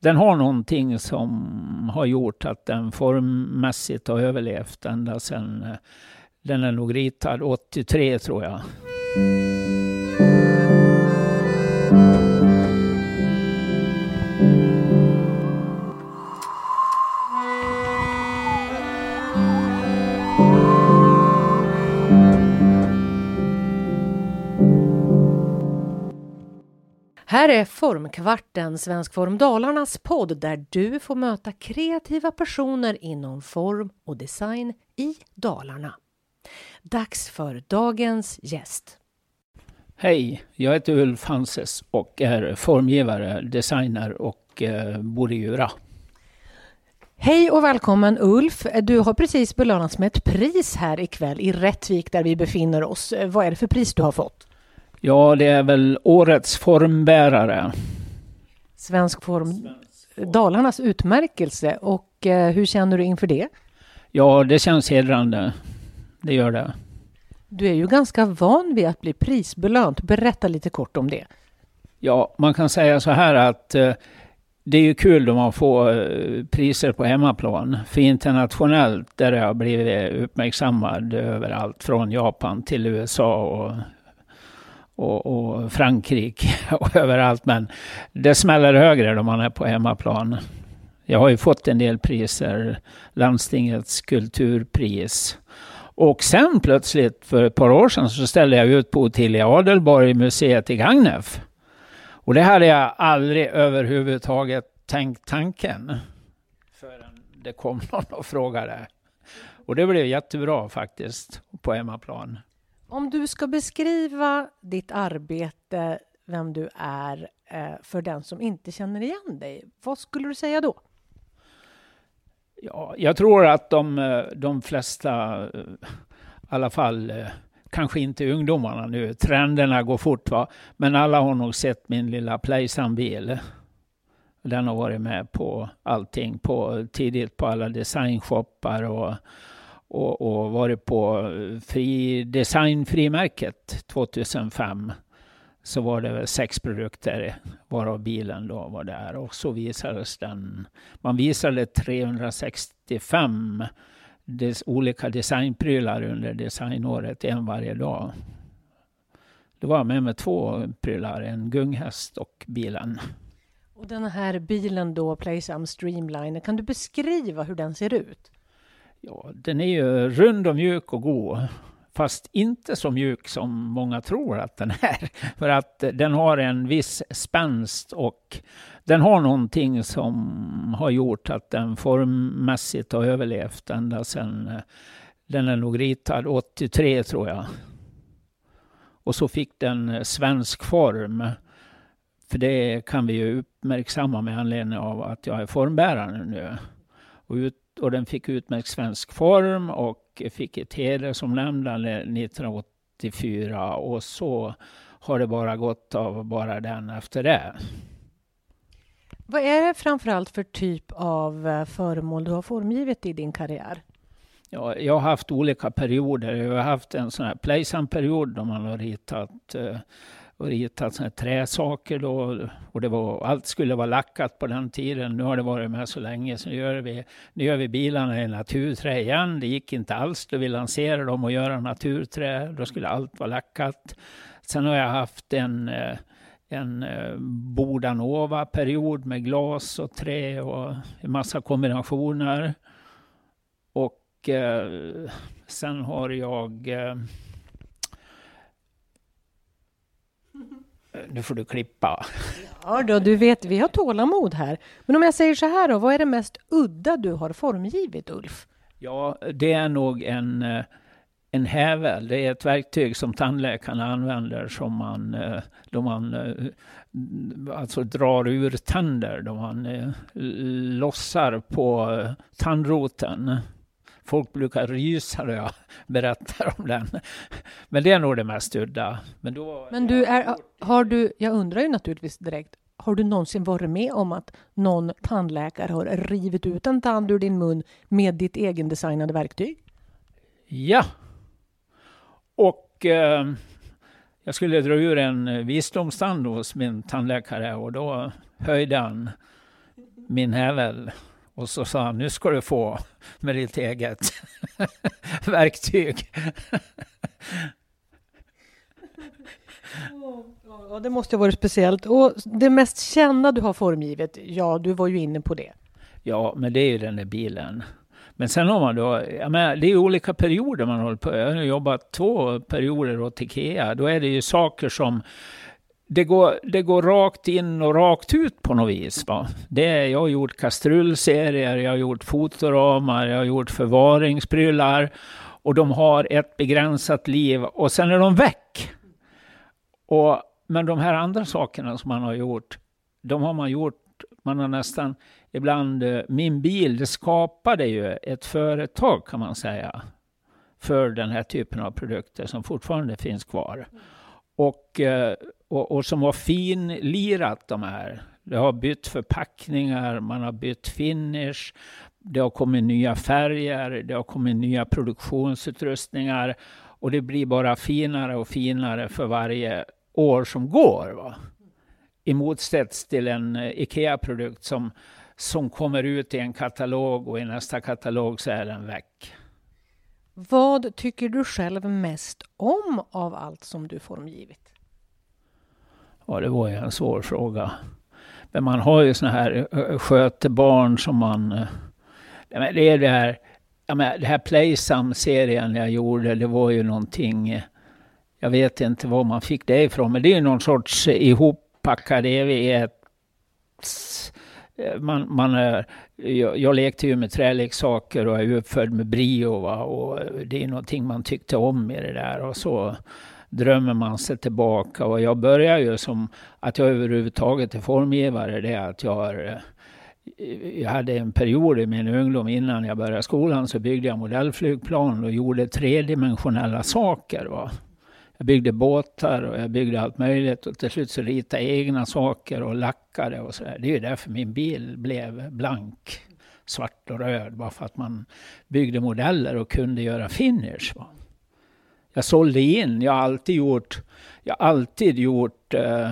den har någonting som har gjort att den formmässigt har överlevt ända sedan eh, den är nog ritad 83 tror jag. Här är Formkvarten, Svensk Form Dalarnas podd där du får möta kreativa personer inom form och design i Dalarna. Dags för dagens gäst. Hej, jag heter Ulf Hanses och är formgivare, designer och eh, bor i Djura. Hej och välkommen Ulf! Du har precis belönats med ett pris här ikväll i Rättvik där vi befinner oss. Vad är det för pris du har fått? Ja, det är väl årets formbärare. Svensk form, Dalarnas utmärkelse. Och eh, hur känner du inför det? Ja, det känns hedrande. Det gör det. Du är ju ganska van vid att bli prisbelönt. Berätta lite kort om det. Ja, man kan säga så här att eh, det är ju kul om man får eh, priser på hemmaplan. För internationellt där jag har blivit uppmärksammad överallt från Japan till USA och och, och Frankrike och överallt. Men det smäller högre när man är på hemmaplan. Jag har ju fått en del priser. Landstingets kulturpris. Och sen plötsligt för ett par år sedan så ställde jag ut på Ottilia Adelborg museet i Gagnef. Och det hade jag aldrig överhuvudtaget tänkt tanken. Förrän det kom någon och frågade. Och det blev jättebra faktiskt på hemmaplan. Om du ska beskriva ditt arbete, vem du är, eh, för den som inte känner igen dig, vad skulle du säga då? Ja, jag tror att de, eh, de flesta, eh, i alla fall kanske inte ungdomarna nu, trenderna går fort va, men alla har nog sett min lilla Playsan-bil. Den har varit med på allting, på, tidigt på alla designshoppar och och, och varit på eh, fri designfrimärket 2005 så var det sex produkter varav bilen då var där och så visades den. Man visade 365 des, olika designprylar under designåret, en varje dag. Då var jag med med två prylar, en gunghäst och bilen. Och den här bilen då, Playsam Streamliner, kan du beskriva hur den ser ut? Ja, den är ju rund och mjuk och god. Fast inte så mjuk som många tror att den är. För att den har en viss spänst och den har någonting som har gjort att den formmässigt har överlevt ända sedan eh, den är nog ritad 83 tror jag. Och så fick den eh, svensk form. För det kan vi ju uppmärksamma med anledning av att jag är formbärare nu. Och ut och den fick utmärkt svensk form och fick ett hedersomnämnande 1984 och så har det bara gått av bara den efter det. Vad är det framförallt för typ av eh, föremål du har formgivit i din karriär? Ja, jag har haft olika perioder. Jag har haft en sån här Playsan-period då man har ritat eh, och ritat såna här träsaker då. Och det var, allt skulle vara lackat på den tiden. Nu har det varit med så länge så nu gör vi, nu gör vi bilarna i naturträ igen. Det gick inte alls då vi lanserade dem och göra naturträ. Då skulle allt vara lackat. Sen har jag haft en eh, en eh, Bordanova-period med glas och trä och en massa kombinationer. Och eh, sen har jag eh, nu får du klippa. Ja då, du vet, vi har tålamod här. Men om jag säger så här då, vad är det mest udda du har formgivit, Ulf? Ja, det är nog en, eh, en hävel. Det är ett verktyg som tandläkarna använder som man, eh, då man eh, alltså drar ur tänder, då man lossar på tandroten. Folk brukar rysa när jag berättar om den. Men det är nog det mest udda. Men, då, Men du, är, har du, jag undrar ju naturligtvis direkt, har du någonsin varit med om att någon tandläkare har rivit ut en tand ur din mun med ditt egendesignade verktyg? Ja. Och eh, jag skulle dra ur en visdomstand hos min tandläkare och då höjde han min hävel. Och så sa han, nu ska du få med ditt eget verktyg. Ja, det måste ha varit speciellt. Och det mest kända du har formgivet, ja, du var ju inne på det. Ja, men det är ju den där bilen. Men sen har man då, jag menar, det är olika perioder man håller på. Jag har jobbat två perioder åt Ikea. Då är det ju saker som det går, det går rakt in och rakt ut på något vis. Va? Det jag har gjort kastrullserier, jag har gjort fotoramar, jag har gjort förvaringsprylar. Och de har ett begränsat liv och sen är de väck. Och, men de här andra sakerna som man har gjort, de har man gjort, man har nästan ibland, eh, min bil, det skapade ju ett företag kan man säga, för den här typen av produkter som fortfarande finns kvar. Och, eh, och, och som har finlirat de här. Det har bytt förpackningar, man har bytt finish, det har kommit nya färger, det har kommit nya produktionsutrustningar och det blir bara finare och finare för varje år som går. Va? I motsats till en eh, IKEA-produkt som, som kommer ut i en katalog och i nästa katalog så är den väck. Vad tycker du själv mest om av allt som du formgivit? Ja, det var ju en svår fråga. Men man har ju såna här skötebarn som man... Eh, det är det här, ja, men det här Playsam-serien jag gjorde, det var ju någonting eh, jag vet inte var man fick det ifrån, men det är ju någon sorts ihoppackad evighet. Eh, man, man är, jag, jag lekte ju med träleksaker och är uppfödd med brio. Va? Och det är någonting man tyckte om i det där. Och så drömmer man sig tillbaka. Och jag börjar ju som att jag överhuvudtaget är formgivare. Det är att jag har eh, jag hade en period i min ungdom innan jag började skolan så byggde jag modellflygplan och gjorde tredimensionella saker. Va? Jag byggde båtar och jag byggde allt möjligt och till slut så ritade jag egna saker och lackade och sådär. Det är ju därför min bil blev blank, svart och röd, bara för att man byggde modeller och kunde göra finish. Va? Jag sålde in, jag har alltid gjort, jag har alltid gjort eh,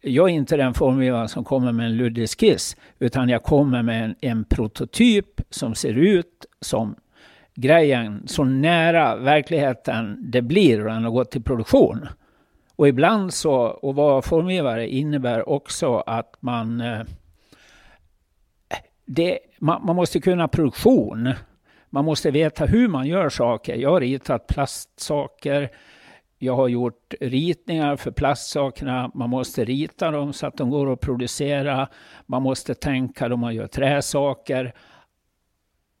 jag är inte den formgivaren som kommer med en luddig skiss, utan jag kommer med en, en prototyp som ser ut som grejen så nära verkligheten det blir och den har gått till produktion. Och ibland så, att vara formgivare innebär också att man, eh, det, man, man måste kunna produktion. Man måste veta hur man gör saker. Jag har ritat plastsaker. Jag har gjort ritningar för plastsakerna. Man måste rita dem så att de går att producera. Man måste tänka då man gör träsaker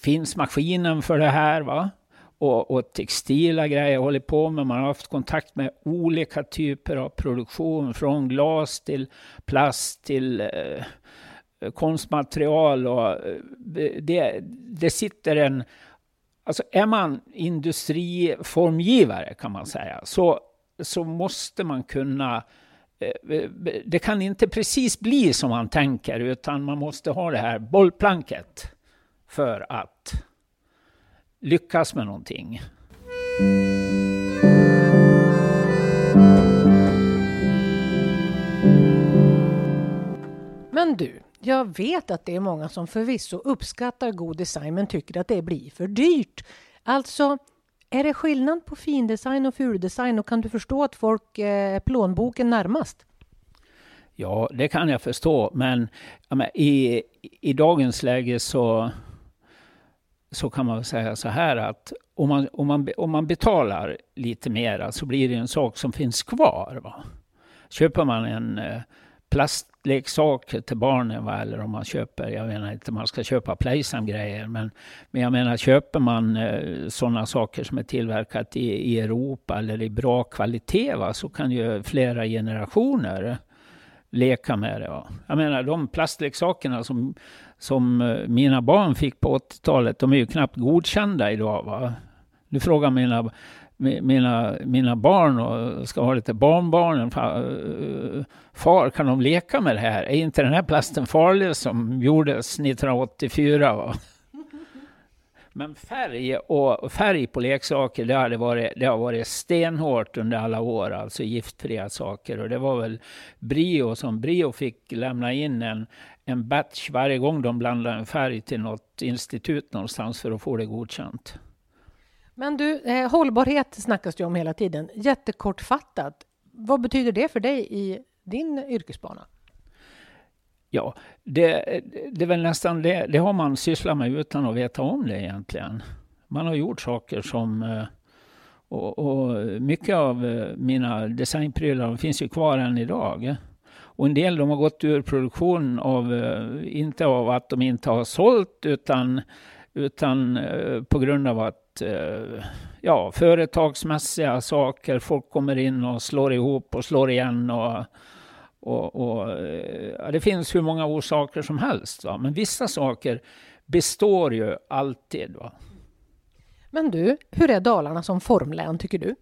finns maskinen för det här. Va? Och, och textila grejer jag håller på med. Man har haft kontakt med olika typer av produktion. Från glas till plast till eh, Eh, konstmaterial. Och, eh, det, det sitter en... Alltså är man industriformgivare kan man säga, så, så måste man kunna eh, det kan inte precis bli som man tänker, utan man måste ha det här bollplanket för att lyckas med någonting. Men du, jag vet att det är många som förvisso uppskattar god design men tycker att det blir för dyrt. Alltså, är det skillnad på findesign och fuldesign och kan du förstå att folk är plånboken närmast? Ja, det kan jag förstå, men, men i, i dagens läge så så kan man säga så här att om man, om man, om man betalar lite mera så blir det en sak som finns kvar. Va? Köper man en eh, plastleksaker till barnen va? eller om man köper, jag menar inte man ska köpa Playsam-grejer, men, men jag menar köper man eh, sådana saker som är tillverkat i, i Europa eller i bra kvalitet va? så kan ju flera generationer leka med det. Va? Jag menar de plastleksakerna som som eh, mina barn fick på 80-talet, de är ju knappt godkända idag. Va? Nu frågar mina, mina, mina barn och ska ha lite barnbarn. far, kan de leka med det här? Är inte den här plasten farlig som gjordes 1984? Va? Men färg och färg på leksaker, det, hade varit, det har varit stenhårt under alla år, alltså giftfria saker. Och det var väl Brio som Brio fick lämna in en, en batch varje gång de blandade en färg till något institut någonstans för att få det godkänt. Men du, eh, hållbarhet snackas det om hela tiden. Jättekortfattat, vad betyder det för dig i din yrkesbana? Ja, det, det är väl nästan det. Det har man sysslat med utan att veta om det egentligen. Man har gjort saker som... Eh, och, och mycket av eh, mina designprylar finns ju kvar än idag. Och en del de har gått ur produktion av, eh, inte av att de inte har sålt, utan, utan på grund av att ja, företagsmässiga saker, folk kommer in och slår ihop och slår igen. och och, och ja, det finns hur många orsaker som helst. Va? Men vissa saker består ju alltid. Va? Men du, hur är Dalarna som formlän tycker du?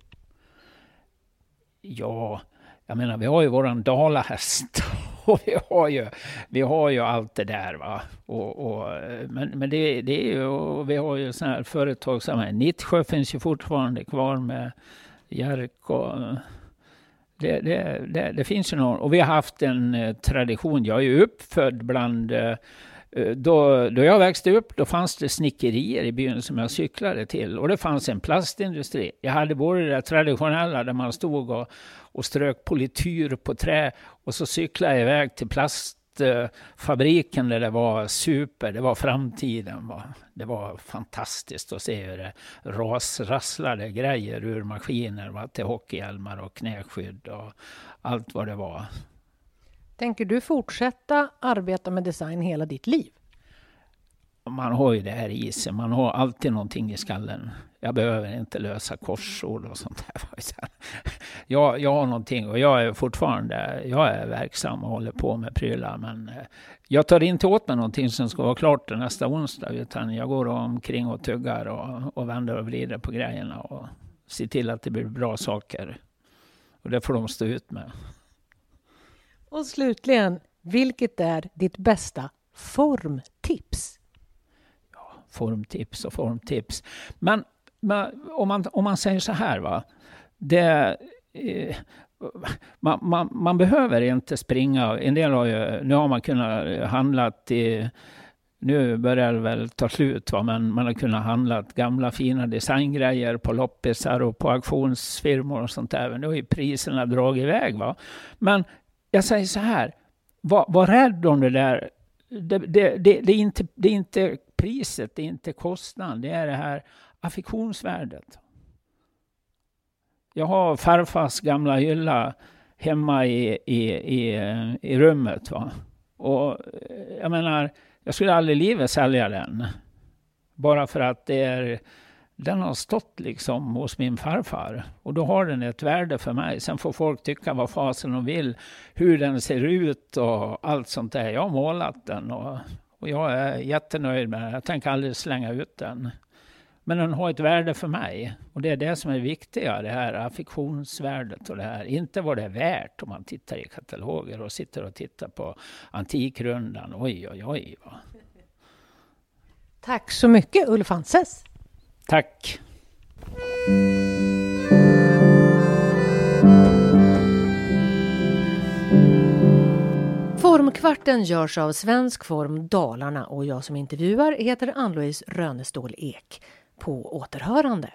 Ja, jag menar vi har ju våran dalahäst. Och vi har ju, vi har ju allt det där. Va? Och, och men men det, det är ju, vi har ju sådana här företagsamhet. Nittsjö finns ju fortfarande kvar med Jerk och det, det, det, det, finns ju någon, och vi har haft en eh, tradition. Jag är ju uppfödd bland eh, Eh, då, då jag växte upp då fanns det snickerier i byn som jag cyklade till. Och det fanns en plastindustri. Jag hade både det traditionella där man stod och, och strök polityr på trä och så cyklade jag iväg till plast fabriken där det var super, det var framtiden. Va? Det var fantastiskt att se hur det rasrasslade grejer ur maskiner va? till hockeyhjälmar och knäskydd och allt vad det var. Tänker du fortsätta arbeta med design hela ditt liv? Man har ju det här i sig, man har alltid någonting i skallen. Jag behöver inte lösa korsord och sånt där. Jag, jag har någonting och jag är fortfarande jag är verksam och håller på med prylar. Men eh, jag tar inte åt mig någonting som ska vara klart till nästa onsdag. Utan jag går omkring och tuggar och, och vänder och vrider på grejerna. Och ser till att det blir bra saker. Och det får de stå ut med. Och slutligen, vilket är ditt bästa formtips? Ja, formtips och formtips. Men men om, man, om man säger så här, va. Det, eh, man, man, man, behöver inte springa. En del har ju, nu har man kunnat handla till nu börjar det väl ta slut, va? men man har kunnat handla gamla fina designgrejer på loppisar och på auktionsfirmor och sånt där. Men nu har ju priserna dragit iväg. Va? Men jag säger så här, var, var rädd om det där. Det, det, det, det, är inte, det är inte priset, det är inte kostnaden. Det är det här affektionsvärdet. Jag har farfars gamla hylla hemma i, i, i, i rummet. Va? Och eh, jag menar, jag skulle aldrig i livet sälja den. Bara för att det är, den har stått liksom hos min farfar. Och då har den ett värde för mig. Sen får folk tycka vad fasen de vill. Hur den ser ut och allt sånt där. Jag har målat den och, och jag är jättenöjd med den. Jag tänker aldrig slänga ut den. Men den har ett värde för mig. Och det är det som är viktiga, det här affektionsvärdet och det här. Inte vad det är värt om man tittar i kataloger och sitter och tittar på Antikrundan. Oj, oj, oj. Va? Tack så mycket Ulf Hanses. Tack. Formkvarten görs av Svensk Form Dalarna och jag som intervjuar heter Ann-Louise Rönestål Ek på återhörande.